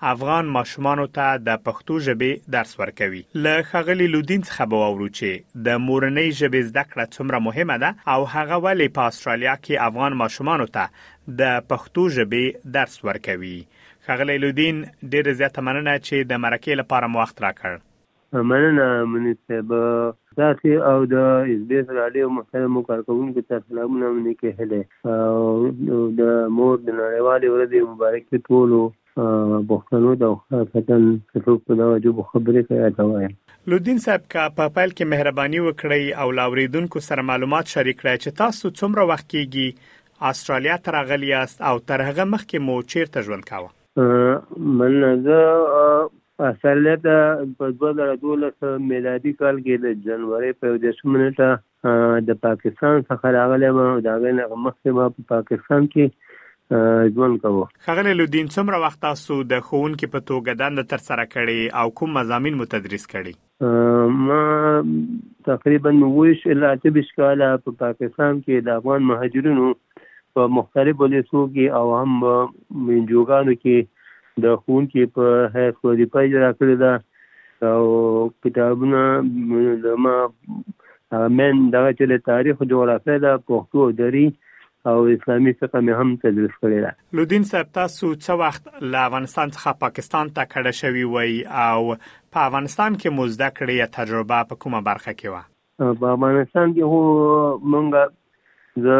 افغان ماشومانو ته د پښتو ژبې درس ورکوي. له ښاغلي لودین څخه به واورو چې د مورنۍ ژبې زده کړه څومره مهمه ده او هغه ولې په استرالیا کې افغان ماشومانو ته د پښتو ژبې درس ورکوي. ښاغلی لودین ډېره زیاته مننه چې د مرکې لپاره مو وخت راکړ. مننه منیر صاحب تاسو او د اس بي اس رادیو محترمو کارکوونکو ته سلامونه او نیکې هیلې او د مور د نړیوالې ورځې مبارکې ټولو پښتنو ته خاصتا که څوک په دغه ژبو خبرې کوي راته وایم لودین صاحب که په پیل کې مهرباني وکړئ او له اوریدونکو سره معلومات شریک کړئ چې تاسو څومره وخت کیږي استرالیا ته راغلي یاست او تر هغه مخکې مو چیرته ژوند کاوه؟ مننه زه پسرلی ته په دوه زره دولس میلادي کال کې د جنورۍ په یودېرشمه نېټه د پاکستان څخه راغلی وم او د هغې نه مخکې به په پاکستان کې ژوند کوو ښاغلی لودین څومره وخت تاسو د ښوونکي په توګه دنده ترسره کړې او کوم مضامین مو تدریس کړي ما تقریبا اوویشت الا اته ویشت کاله په پاکستان کې د افغان مهاجرینو په مختلفو لیسو کې او هم انجوګانو کې د ښوونکي په حیث وظیفه اجرا کړې ده او کتابونه د ما مین دغه چې د تاریخ جغرافیه ده پښتو او دري او اسلامي فقه مې هم تدریس کړې ده. لودین صاحب تاسو څه وخت له افغانستان څخه پاکستان ته کډه شوي وئ او په افغانستان کې مو زده کړې یا تجربه په کومه برخه کې وه؟ په افغانستان کې خو مونږ زه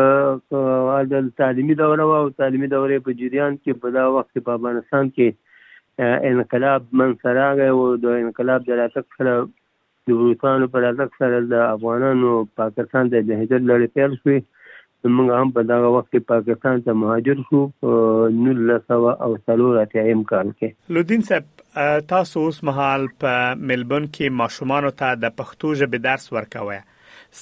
د تعلیمي دوره وه او تعلیمي دورې په جریان کې په دا وخت کې په افغانستان کې انقلاب منځته راغی او د انقلاب د راتګ سره د روسانو په راتګ سره د افغانانو پاکستان ته د هجرت لړۍ پیل شوې نو موږ هم په دغه وخت کې پاکستان ته مهاجر شو په نولس سوه او څلور اتیایم کال کې. لودین صاحب تاسو اوس مهال په ملبون کې ماشومانو ته د پښتو ژبې درس ورکوی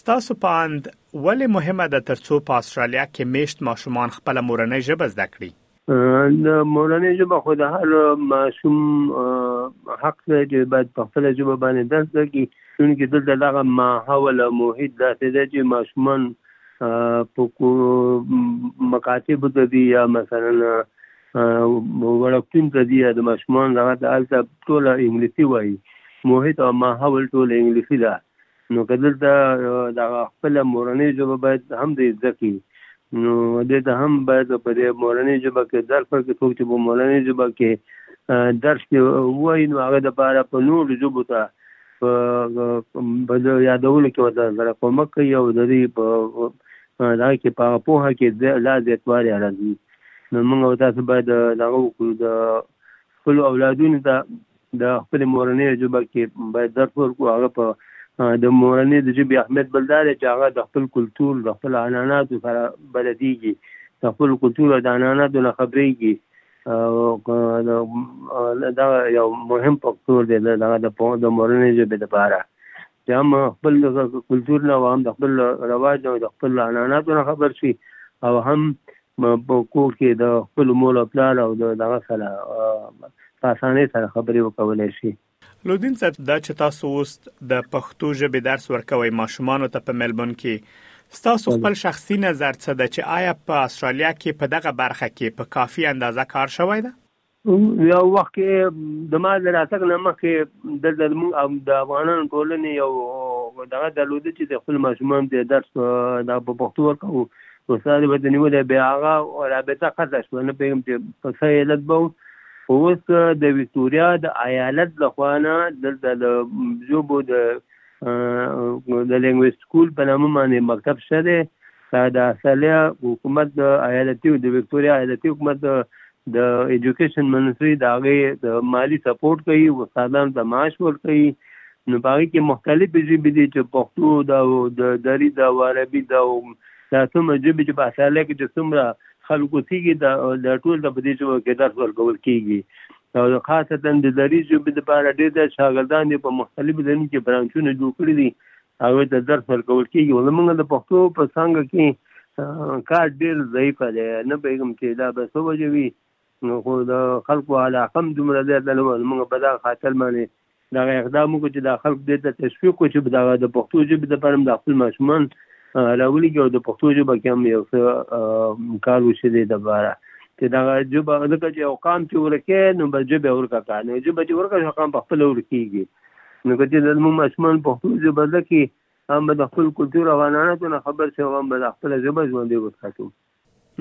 ستاسو په اند ولې مهمه ده ترڅو په اسټرالیا کې میشت ماشومان خپله مورنۍ ژبه زده کړي؟ د مورنۍ ژبه خو د هر ماشوم حق دی چې باید په خپله ژبه باندې درس زده کړي چونکې دلته دغه ماحول او محیط داسې دی چې ماشومان په مکاتبو ته دي یا مثلا وړکتون ته دي یا د ماشومان دغه هلته ټوله انګلیسي وایي محیط او ماحول ټول انګلیسي ده نو که دلته د هغه خپله مورنۍ ژبه باید هم دی زده کړي نو دې ته هم باید په دې مورنۍ ژبه کې درس ورکړي څوک چې په مورنۍ ژبه کې درس وایي نو هغه دپاره په نورو ژبو ته په یادولو کې ورته سره کومک کوي او د دوی په دغه کې په هغه پوهه کې لا زیاتوالی راځي نو موږ او تاسو باید دغه وکړو د خپلو اولادونو ته د خپلې مورنۍ ژبه کې باید درس ورکړو هغه په د مورنۍ د ژبې اهمیت بل دا دی چې هغه د خپل کلتور د خپل عنعناتو سره بلدېږي د خپل کلتور او د عنعناتو نه خبرېږي دا یو مهم فکتور دی د د مورنۍ ژبې لپاره چې هم خپل کلتور نه او هم د خپل رواج نه او د خپل عنعناتو نه خبر شي او هم په کور کې د خپل مور او پلار او دغه سره په اسانۍ سره خبرې وکولای شي لودین صاحب دا چې تاسو اوس د پښتو ژبې درس ورکوي ماشومانو ته په ملبون کې ستاسو خپل شخصي نظر څه ده چې آیا په استرالیا کې په دغه برخه کې په کافي اندازه کار شوی ده یو وخت کې د ما د راتګ نه مخکې دلته زموږ د افغانانو ټولنې یو دغه درلوده چې د خپل ماشومان د درس دا په پښتو ورکوو استاد به ته نیولې بیا هغه رابطه قطع شوه نه پوهېږم چې په څه علت به خو اوس د ویکتوریا د ایالت لخوا نه دلته د ژبو د د لینګویج سکول په نامه باندې مکتب شته دی دا د استرالیا حکومت د ایالتي د وکټوریا ایالتي حکومت د ایجوکیشن منسټري د هغه د مالی سپورټ کوي استادان ته معاش ورکوي نو باغی کې مختلفې ژبې دي چې پښتو دا او د دری دا او عربي دا او دا څومره ژبې چې په اصله کې چې څومره خلکو سیږي دا د ټول د بدې ژبو کې درس ورکول کیږي او د خاصه د دري ژبې لپاره ډېر زیات شاګردان یې په مختلفو ځایونو کې برانچونه جوړ کړي دي او ته درس ورکول کېږي خو زمونږ د پښتو په څانګه کې کار ډېر ضعیفه دی نه پوهېږم چې دا به څه وجه وي نو خو د خلکو علاقه هم دومره زیاته نه وه زمونږ په دغه خاطر باندې دغه اقدام وکړو چې دا خلک دې ته تشویق کړو چې دغه د پښتو ژبې لپاره هم د خپل ماشومان راولېږي او د پښتو ژبه کې هم یو څه کار وشي دې لپاره چې دغه ژبه ځکه چې یو قام چې ورکه نو به ژبه ورکه کا نو ژبه چې ورکه شو قام په خپل ورکیږي نو که چې زموږ ماشومان پښتو ژبه زده کړي هم به د خپل کلتور او عنعناتو نه خبر شي او هم به د خپله ژبه ژوندۍ وساتو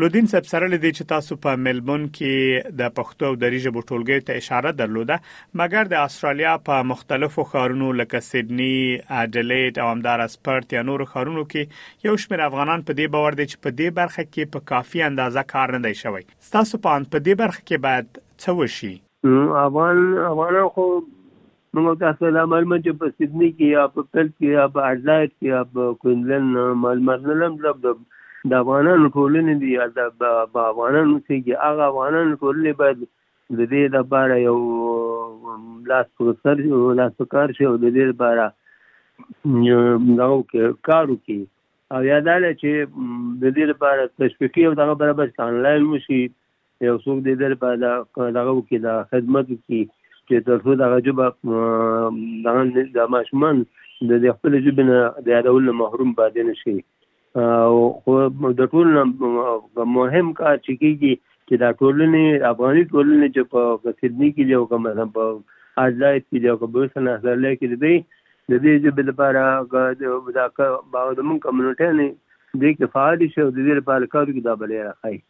لودین صاحب سره له دې چې تاسو په ملبون کې د پښتو او دری ژبو ټولګیو ته اشاره درلوده مګر د استرالیا په مختلفو ښارونو لکه سیدنی، اډلیډ او همدارس پرت یا نورو ښارونو کې یو شمېر افغانان په دې باور دي چې په دې برخه کې په کافي اندازه کار نه دی شوی ستاسو په اند په دې برخه کې باید څه وشي؟ افغان افغانان خو موږ تاسو ته دا معلومه چې په سیدنی کې یا په پل کې یا په اډلایډ کې یا په کوینلن معلومات نه لرم دا د افغانانو ټولنې دي یا د افغانانو اوسېږي هغه افغانانو ټولنې باید د دې لپاره یو لاس په سر لاس په کار شي او د دې لپاره دغه کار وکړي او یاداله چې د دې لپاره تشویقي او دغه برابر انلاین وشي یو څوک دې در په دغه وکړي دا خدمت وکړي چې تر څو دغه ژبه د ماشومان د خپل ژبې نه د یادولو محروم پاتې نه شي او خو د ټول مهم کار چې کېږي چې دا ټولنې افغاني ټولنې چې په سیدني کې دی او که مثلا په اډلایت کې دی او که بل څه نه اډلای کې دی د دې ژبې لپاره دا د مونږ کمیونټۍ نه دې کې فعال شي او د دې لپاره کار وکړي دا به ډېره ښه